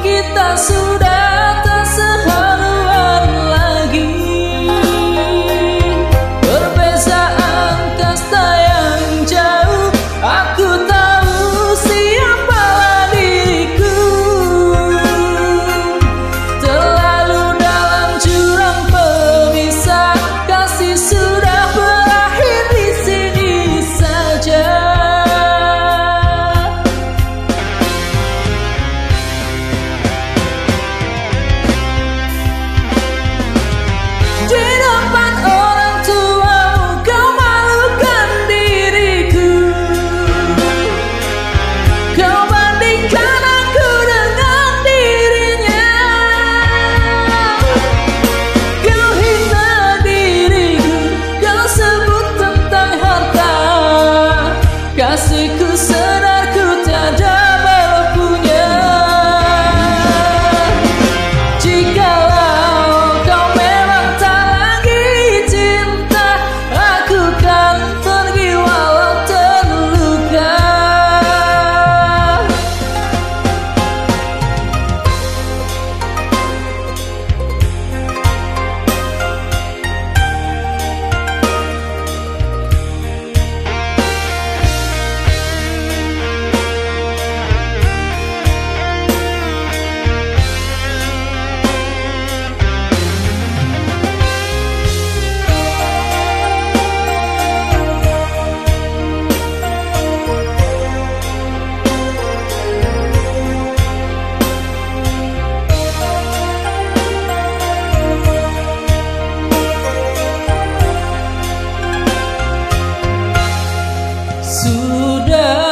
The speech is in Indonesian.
kita sudah sudah